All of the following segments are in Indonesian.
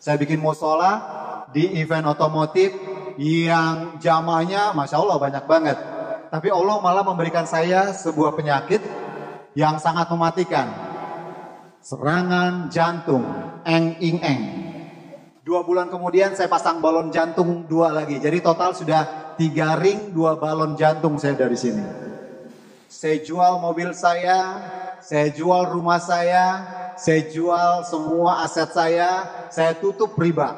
Saya bikin musola di event otomotif yang jamaahnya Masya Allah banyak banget. Tapi Allah malah memberikan saya sebuah penyakit yang sangat mematikan. Serangan jantung, eng ing eng. Dua bulan kemudian saya pasang balon jantung dua lagi. Jadi total sudah tiga ring, dua balon jantung saya dari sini. Saya jual mobil saya, saya jual rumah saya, saya jual semua aset saya, saya tutup riba.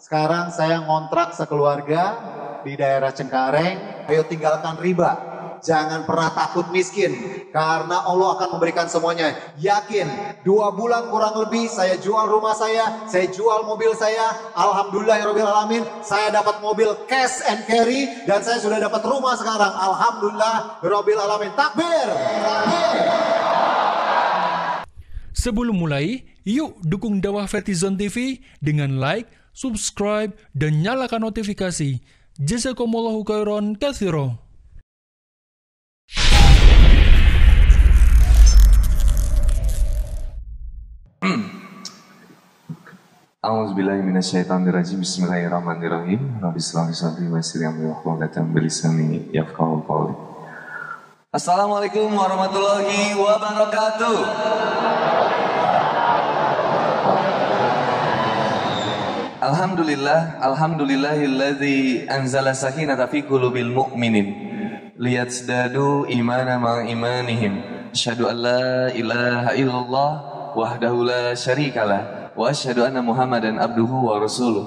Sekarang saya ngontrak sekeluarga di daerah Cengkareng, ayo tinggalkan riba. Jangan pernah takut miskin karena Allah akan memberikan semuanya. Yakin dua bulan kurang lebih saya jual rumah saya, saya jual mobil saya. Alhamdulillah alamin, saya dapat mobil cash and carry dan saya sudah dapat rumah sekarang. Alhamdulillah alamin. Takbir. Takbir. Sebelum mulai, yuk dukung dakwah Fetizon TV dengan like, subscribe, dan nyalakan notifikasi. Jazakumullahu khairan katsira. A'udzu billahi minasyaitonir rajim. Bismillahirrahmanirrahim. Rabbi shrah li sadri wa yassir li amri wahlul 'uqdatam min lisani yafqahu qawli. Assalamualaikum warahmatullahi wabarakatuh. Alhamdulillah, alhamdulillahilladzi anzala sakinata fi qulubil mu'minin liyazdadu imana ma imanihim. Asyhadu an la ilaha illallah wahdahu la syarikalah wa asyhadu anna Muhammadan abduhu wa rasuluh.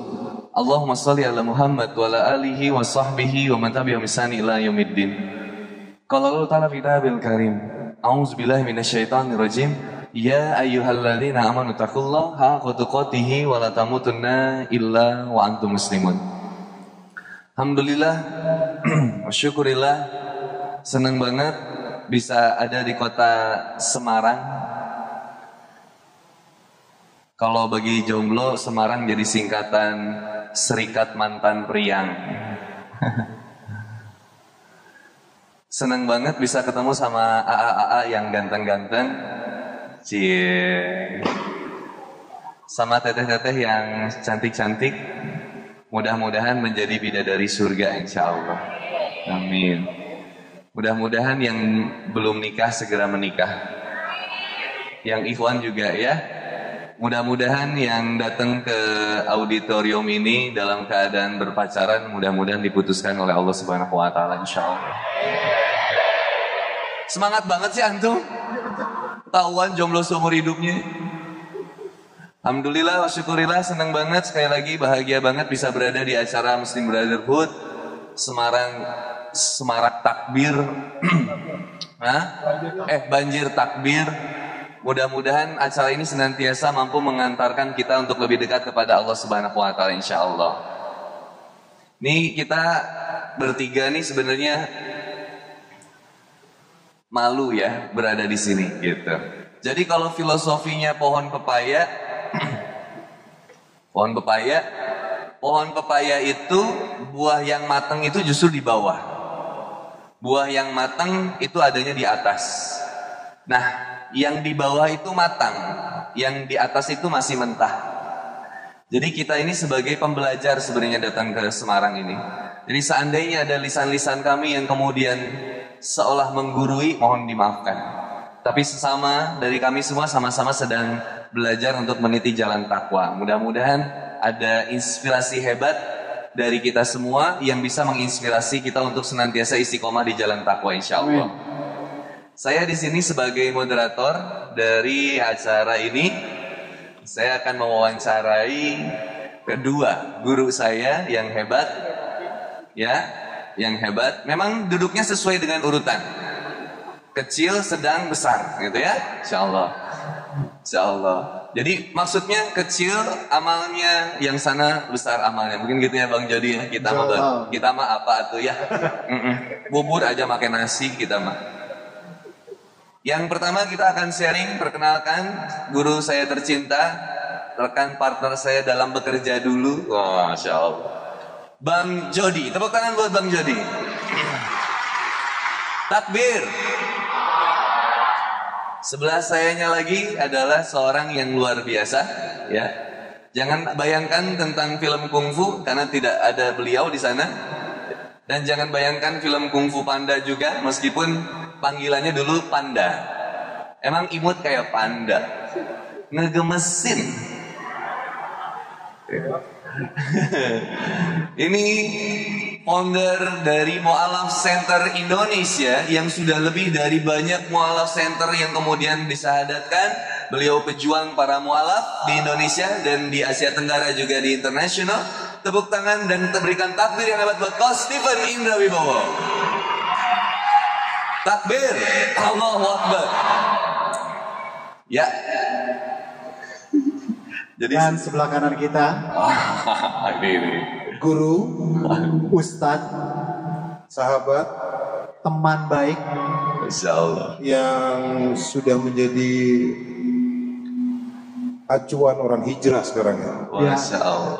Allahumma salli ala Muhammad wa ala alihi wa sahbihi wa man tabi'ahum ihsani ila yaumiddin. Qala Allah Ta'ala fi kitabil karim. A'udzu billahi minasyaitonir rajim. Ya ayyuhalladzina amanu taqullaha haqqa tuqatih wa la tamutunna illa wa antum muslimun. Alhamdulillah, syukurillah, senang banget bisa ada di kota Semarang kalau bagi jomblo, Semarang jadi singkatan Serikat Mantan Priang. Senang banget bisa ketemu sama AA-AA yang ganteng-ganteng. Cie. Sama teteh-teteh yang cantik-cantik. Mudah-mudahan menjadi bidadari surga insya Allah. Amin. Mudah-mudahan yang belum nikah segera menikah. Yang ikhwan juga ya, Mudah-mudahan yang datang ke auditorium ini dalam keadaan berpacaran mudah-mudahan diputuskan oleh Allah Subhanahu wa taala insyaallah. Semangat banget sih antum. Tahuan jomblo seumur hidupnya. Alhamdulillah, syukurillah, senang banget sekali lagi bahagia banget bisa berada di acara Muslim Brotherhood Semarang Semarak Takbir. Hah? Eh banjir takbir Mudah-mudahan acara ini senantiasa mampu mengantarkan kita untuk lebih dekat kepada Allah Subhanahu wa taala insyaallah. Nih kita bertiga nih sebenarnya malu ya berada di sini gitu. Jadi kalau filosofinya pohon pepaya pohon pepaya pohon pepaya itu buah yang matang itu justru di bawah. Buah yang matang itu adanya di atas. Nah, yang di bawah itu matang, yang di atas itu masih mentah. Jadi kita ini sebagai pembelajar sebenarnya datang ke Semarang ini. Jadi seandainya ada lisan-lisan kami yang kemudian seolah menggurui, mohon dimaafkan. Tapi sesama dari kami semua sama-sama sedang belajar untuk meniti jalan takwa. Mudah-mudahan ada inspirasi hebat dari kita semua yang bisa menginspirasi kita untuk senantiasa istiqomah di jalan takwa insya Allah. Amin. Saya di sini sebagai moderator dari acara ini. Saya akan mewawancarai kedua guru saya yang hebat, ya, yang hebat. Memang duduknya sesuai dengan urutan, kecil, sedang, besar, gitu ya, Insya Allah. Insya Allah. Jadi maksudnya kecil amalnya, yang sana besar amalnya. Mungkin gitu ya Bang Jody ya. Kita mah kita mah apa tuh ya? Bubur aja makan nasi kita mah. Yang pertama kita akan sharing, perkenalkan guru saya tercinta, rekan partner saya dalam bekerja dulu. Wah, Masya Allah. Bang Jody, tepuk tangan buat Bang Jody. Takbir. Sebelah sayanya lagi adalah seorang yang luar biasa, ya. Jangan bayangkan tentang film kungfu karena tidak ada beliau di sana. Dan jangan bayangkan film kungfu panda juga meskipun panggilannya dulu panda. Emang imut kayak panda. Ngegemesin. Ini founder dari Mu'alaf Center Indonesia yang sudah lebih dari banyak Mu'alaf Center yang kemudian disahadatkan. Beliau pejuang para mu'alaf di Indonesia dan di Asia Tenggara juga di internasional. Tepuk tangan dan berikan takbir yang hebat buat Coach Stephen Indra Wibowo. Takbir, Allahu Akbar. Ya. Jadi Dan sebelah kanan kita, ini, ini. guru, ustadz, sahabat teman baik, yang sudah menjadi acuan orang hijrah sekarang ya. Ya.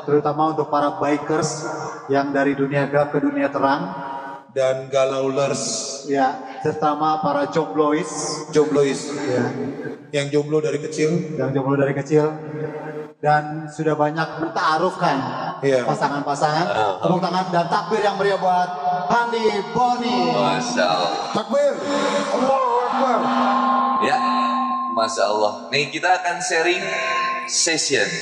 Terutama untuk para bikers yang dari dunia gelap ke dunia terang, Dan galaulers. Ya, terutama para jomblois, jomblois. Ya, yang jomblo dari kecil. Yang jomblo dari kecil, dan sudah banyak mentaarufkan Iya. pasangan-pasangan. Tepuk tangan dan takbir yang meriah buat Handi Boni. Masya Allah. takbir Allahu Akbar Ya, Masya Allah. Nih kita akan sharing session.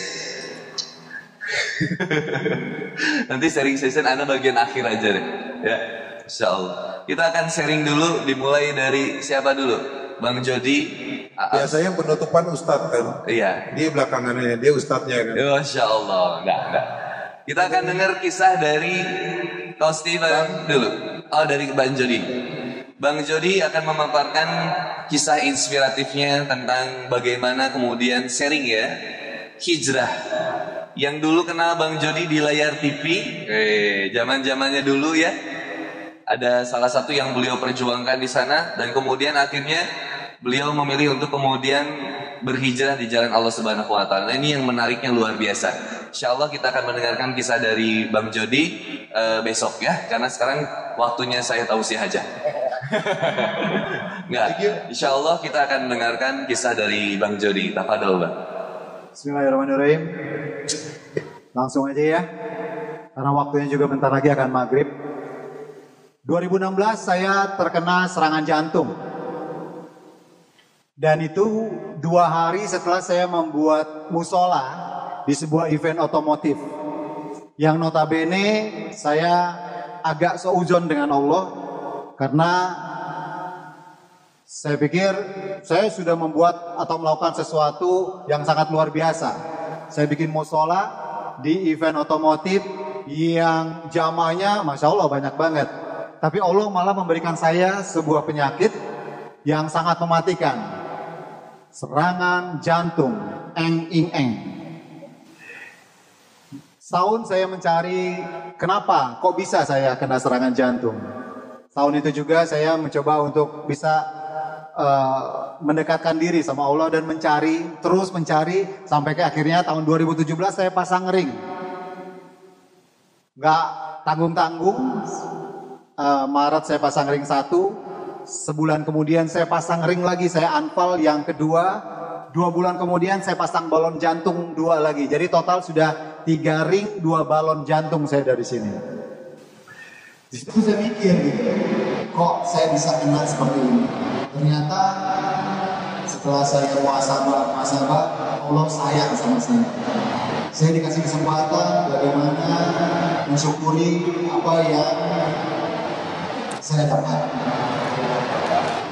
Nanti sharing session Anda bagian akhir aja deh. Ya, Masya Allah. Kita akan sharing dulu, dimulai dari siapa dulu? Bang Jody. Biasanya penutupan ustadz kan Iya. dia belakangannya dia ustadznya kan Ya, Masya Allah. Enggak, enggak. Kita akan dengar kisah dari Coach Steven dulu. Oh, dari Bang Jody. Bang Jody akan memaparkan kisah inspiratifnya tentang bagaimana kemudian sharing ya hijrah. Yang dulu kenal Bang Jody di layar TV, eh zaman zamannya dulu ya. Ada salah satu yang beliau perjuangkan di sana dan kemudian akhirnya beliau memilih untuk kemudian berhijrah di jalan Allah Subhanahu wa taala. Nah, Ini yang menariknya luar biasa. Insya Allah kita akan mendengarkan kisah dari Bang Jody eh, besok ya, karena sekarang waktunya saya tausiah aja. Enggak. Insya Allah kita akan mendengarkan kisah dari Bang Jody. Tafadol, Bang. Bismillahirrahmanirrahim. Langsung aja ya. Karena waktunya juga bentar lagi akan maghrib. 2016 saya terkena serangan jantung. Dan itu dua hari setelah saya membuat musola di sebuah event otomotif. Yang notabene saya agak seuzon dengan Allah karena saya pikir saya sudah membuat atau melakukan sesuatu yang sangat luar biasa. Saya bikin musola di event otomotif yang jamaahnya Masya Allah banyak banget. Tapi Allah malah memberikan saya sebuah penyakit yang sangat mematikan. Serangan jantung, eng ing eng. Setahun saya mencari kenapa kok bisa saya kena serangan jantung. Tahun itu juga saya mencoba untuk bisa eh, mendekatkan diri sama Allah dan mencari, terus mencari sampai ke akhirnya tahun 2017 saya pasang ring. Nggak tanggung-tanggung, eh, Maret saya pasang ring satu, sebulan kemudian saya pasang ring lagi, saya anpal yang kedua, dua bulan kemudian saya pasang balon jantung dua lagi. Jadi total sudah tiga ring, dua balon jantung saya dari sini. Di situ saya mikir gitu, kok saya bisa kena seperti ini? Ternyata setelah saya muasabah, muasabah, Allah sayang sama saya. Saya dikasih kesempatan bagaimana mensyukuri apa yang saya dapat.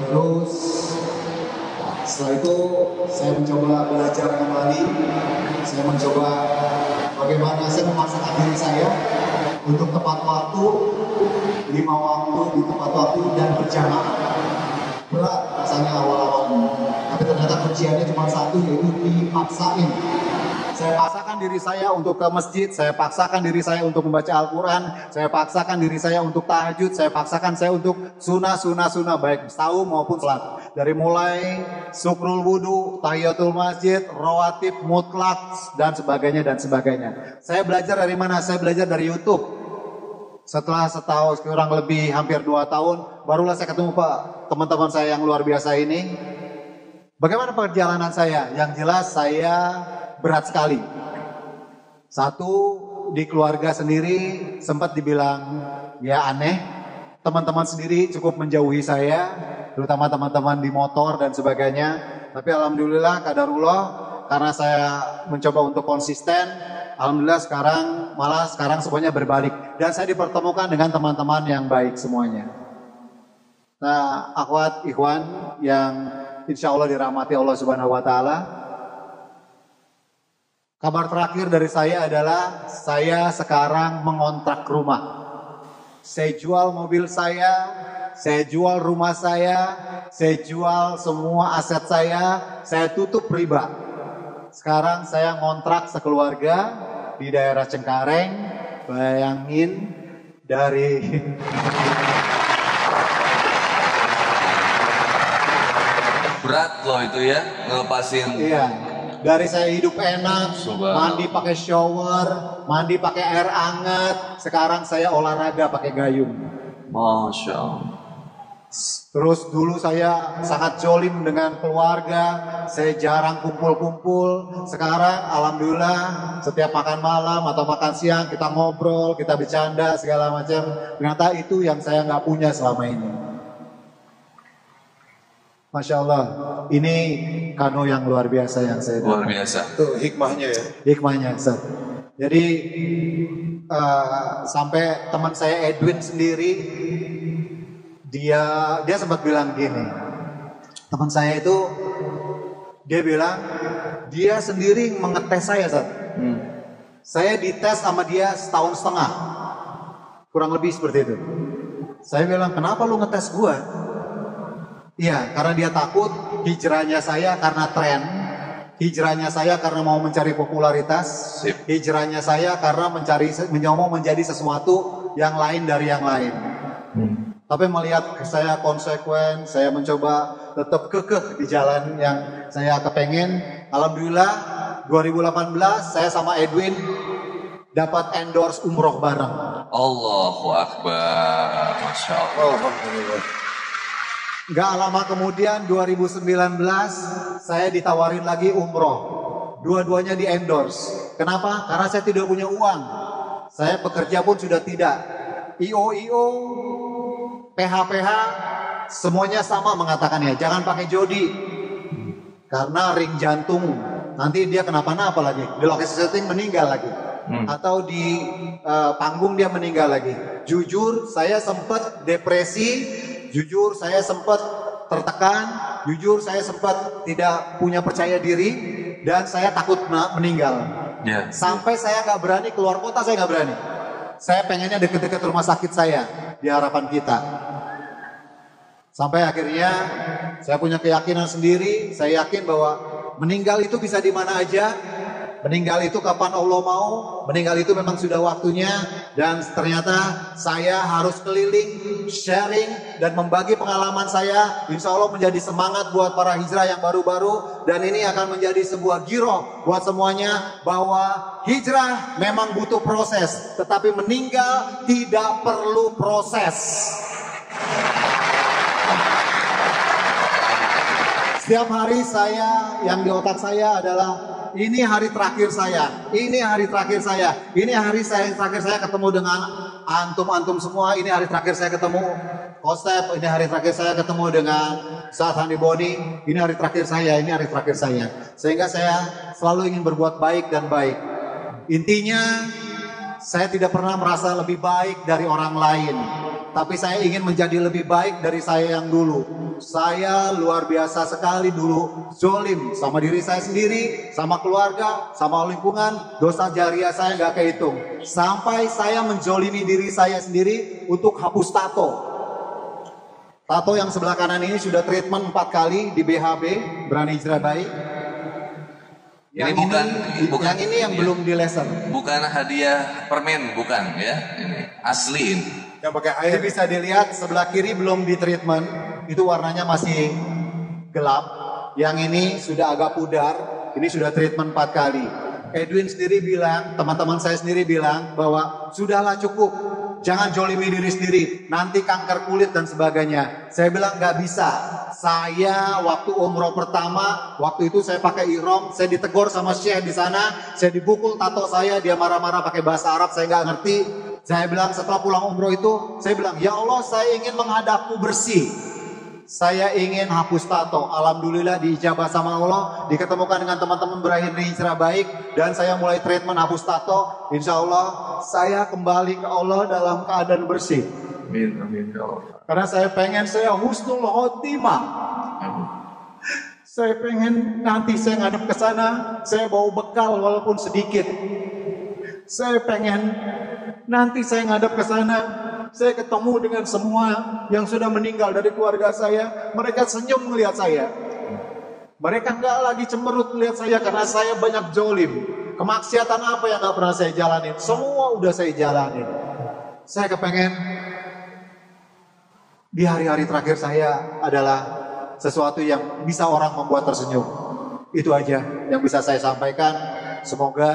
Terus setelah itu saya mencoba belajar kembali, saya mencoba bagaimana saya memaksakan diri saya untuk tepat waktu, lima waktu di tepat waktu dan berjamaah. Berat rasanya awal-awalnya, tapi ternyata kunciannya cuma satu yaitu dipaksain. Saya paksakan diri saya untuk ke masjid, saya paksakan diri saya untuk membaca Al-Quran, saya paksakan diri saya untuk tahajud, saya paksakan saya untuk sunnah, sunnah, sunnah, baik tahu maupun sholat. Dari mulai sukrul wudhu, tahiyatul masjid, rawatib, mutlak, dan sebagainya, dan sebagainya. Saya belajar dari mana? Saya belajar dari Youtube. Setelah setahun, kurang lebih hampir dua tahun, barulah saya ketemu Pak teman-teman saya yang luar biasa ini. Bagaimana perjalanan saya? Yang jelas saya berat sekali. Satu di keluarga sendiri sempat dibilang ya aneh. Teman-teman sendiri cukup menjauhi saya, terutama teman-teman di motor dan sebagainya. Tapi alhamdulillah kadarullah karena saya mencoba untuk konsisten, alhamdulillah sekarang malah sekarang semuanya berbalik dan saya dipertemukan dengan teman-teman yang baik semuanya. Nah, akhwat ikhwan yang insya Allah dirahmati Allah Subhanahu wa taala. Kabar terakhir dari saya adalah saya sekarang mengontrak rumah. Saya jual mobil saya, saya jual rumah saya, saya jual semua aset saya, saya tutup riba. Sekarang saya ngontrak sekeluarga di daerah Cengkareng. Bayangin dari Berat loh itu ya ngelepasin. Iya. Dari saya hidup enak, Subhanallah. mandi pakai shower, mandi pakai air hangat. Sekarang saya olahraga pakai gayung. Masya Allah. Terus dulu saya sangat jolim dengan keluarga, saya jarang kumpul-kumpul. Sekarang alhamdulillah setiap makan malam atau makan siang kita ngobrol, kita bercanda segala macam. Ternyata itu yang saya nggak punya selama ini. Masya Allah, ini kado yang luar biasa yang saya Luar dapat. biasa. Itu hikmahnya ya. hikmahnya Ustaz. Jadi eh, sampai teman saya Edwin sendiri dia dia sempat bilang gini. Teman saya itu dia bilang dia sendiri mengetes saya Ustaz. Saya dites sama dia setahun setengah. Kurang lebih seperti itu. Saya bilang, "Kenapa lu ngetes gua?" Iya, karena dia takut hijrahnya saya karena tren, hijrahnya saya karena mau mencari popularitas, Sip. hijrahnya saya karena mencari mau menjadi sesuatu yang lain dari yang lain. Tapi melihat saya konsekuen, saya mencoba tetap kekeh di jalan yang saya kepengen. Alhamdulillah 2018 saya sama Edwin dapat endorse umroh bareng. Allahu Akbar. Masya Allah. Alhamdulillah. Gak lama kemudian 2019 saya ditawarin lagi umroh. Dua-duanya di endorse. Kenapa? Karena saya tidak punya uang. Saya bekerja pun sudah tidak. IO-IO, PH-PH, semuanya sama mengatakannya. Jangan pakai jodi. Karena ring jantung. Nanti dia kenapa-napa lagi. Di lokasi setting meninggal lagi. Atau di eh, panggung dia meninggal lagi. Jujur saya sempat depresi. Jujur saya sempat tertekan. Jujur saya sempat tidak punya percaya diri. Dan saya takut meninggal. Ya. Sampai saya nggak berani keluar kota, saya nggak berani. Saya pengennya deket-deket rumah sakit saya di harapan kita. Sampai akhirnya saya punya keyakinan sendiri, saya yakin bahwa meninggal itu bisa di mana aja. Meninggal itu kapan Allah mau, meninggal itu memang sudah waktunya dan ternyata saya harus keliling, sharing dan membagi pengalaman saya. Insya Allah menjadi semangat buat para hijrah yang baru-baru dan ini akan menjadi sebuah giroh buat semuanya bahwa hijrah memang butuh proses, tetapi meninggal tidak perlu proses. Setiap hari saya yang di otak saya adalah ini hari terakhir saya, ini hari terakhir saya, ini hari saya terakhir saya ketemu dengan antum-antum semua, ini hari terakhir saya ketemu Kosep, ini hari terakhir saya ketemu dengan Saat Handi Boni, ini hari terakhir saya, ini hari terakhir saya. Sehingga saya selalu ingin berbuat baik dan baik. Intinya saya tidak pernah merasa lebih baik dari orang lain. Tapi saya ingin menjadi lebih baik dari saya yang dulu. Saya luar biasa sekali dulu. Zolim sama diri saya sendiri, sama keluarga, sama lingkungan. Dosa jariah saya nggak kehitung. Sampai saya menjolimi diri saya sendiri untuk hapus tato. Tato yang sebelah kanan ini sudah treatment empat kali di BHB, Berani Hijrah Baik. Yang Ini bukan- ini, bukan- yang ini yang iya. belum di laser. Bukan hadiah permen, bukan ya. Ini asli ini. Yang pakai air. bisa dilihat sebelah kiri belum di treatment, itu warnanya masih gelap. Yang ini sudah agak pudar, ini sudah treatment 4 kali. Edwin sendiri bilang, teman-teman saya sendiri bilang bahwa sudahlah cukup. Jangan jolimi diri sendiri, nanti kanker kulit dan sebagainya. Saya bilang nggak bisa. Saya waktu umroh pertama, waktu itu saya pakai ihrom, saya ditegur sama syekh di sana, saya dibukul tato saya, dia marah-marah pakai bahasa Arab, saya nggak ngerti. Saya bilang setelah pulang umroh itu, saya bilang, ya Allah saya ingin menghadapmu bersih. Saya ingin hapus tato. Alhamdulillah diijabah sama Allah, diketemukan dengan teman-teman berakhir di hijrah baik, dan saya mulai treatment hapus tato. Insya Allah saya kembali ke Allah dalam keadaan bersih. Amin, amin ya Allah. Karena saya pengen saya husnul khotimah. Saya pengen nanti saya ngadep ke sana, saya bawa bekal walaupun sedikit. Saya pengen nanti saya ngadep ke sana, saya ketemu dengan semua yang sudah meninggal dari keluarga saya. Mereka senyum melihat saya. Mereka nggak lagi cemberut melihat saya karena saya banyak jolim. Kemaksiatan apa yang nggak pernah saya jalanin? Semua udah saya jalanin. Saya kepengen di hari-hari terakhir saya adalah sesuatu yang bisa orang membuat tersenyum. Itu aja yang bisa saya sampaikan. Semoga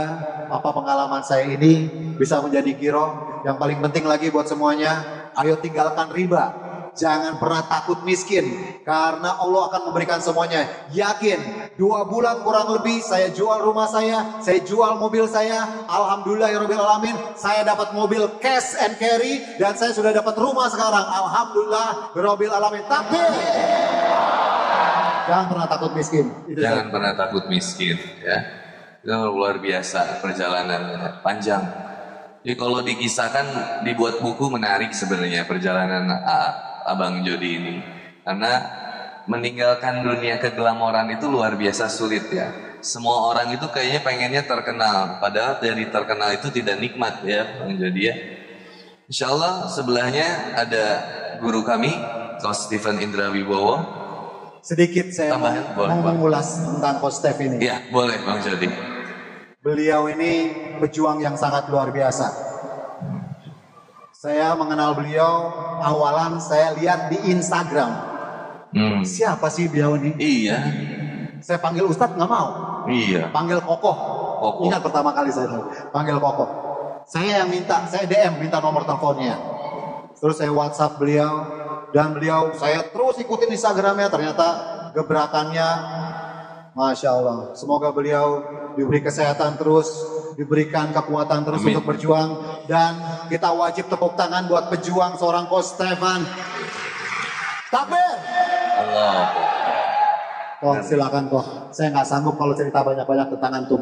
apa pengalaman saya ini bisa menjadi kiro. Yang paling penting lagi buat semuanya, ayo tinggalkan riba. Jangan pernah takut miskin karena Allah akan memberikan semuanya. Yakin dua bulan kurang lebih saya jual rumah saya, saya jual mobil saya. Alhamdulillah ya Rabbil alamin, saya dapat mobil cash and carry dan saya sudah dapat rumah sekarang. Alhamdulillah ya Rabbil alamin. Tapi jangan pernah takut miskin. Jangan pernah takut miskin ya. Itu luar biasa perjalanannya panjang. Jadi kalau dikisahkan dibuat buku menarik sebenarnya perjalanan A- Abang Jody ini. Karena meninggalkan dunia keglamoran itu luar biasa sulit ya. Semua orang itu kayaknya pengennya terkenal, padahal dari terkenal itu tidak nikmat ya Bang Jody ya. Insya Allah sebelahnya ada guru kami, Coach Stephen Indra Wibowo. Sedikit saya mau, boleh, mau mengulas tentang Coach Steph ini. Ya boleh Bang Jody. Beliau ini pejuang yang sangat luar biasa. Saya mengenal beliau awalan saya lihat di Instagram. Hmm. Siapa sih beliau ini? Iya, Saya panggil Ustadz nggak mau. iya. Panggil Kokoh. Kokoh. Ingat pertama kali saya tahu. Panggil Kokoh. Saya yang minta, saya DM minta nomor teleponnya. Terus saya WhatsApp beliau dan beliau saya terus ikutin Instagramnya. Ternyata gebrakannya, masya Allah. Semoga beliau diberi kesehatan terus, diberikan kekuatan terus Amin. untuk berjuang dan kita wajib tepuk tangan buat pejuang seorang Coach Stefan. Takbir! Allah. Oh silakan kok. Saya nggak sanggup kalau cerita banyak-banyak tentang antum.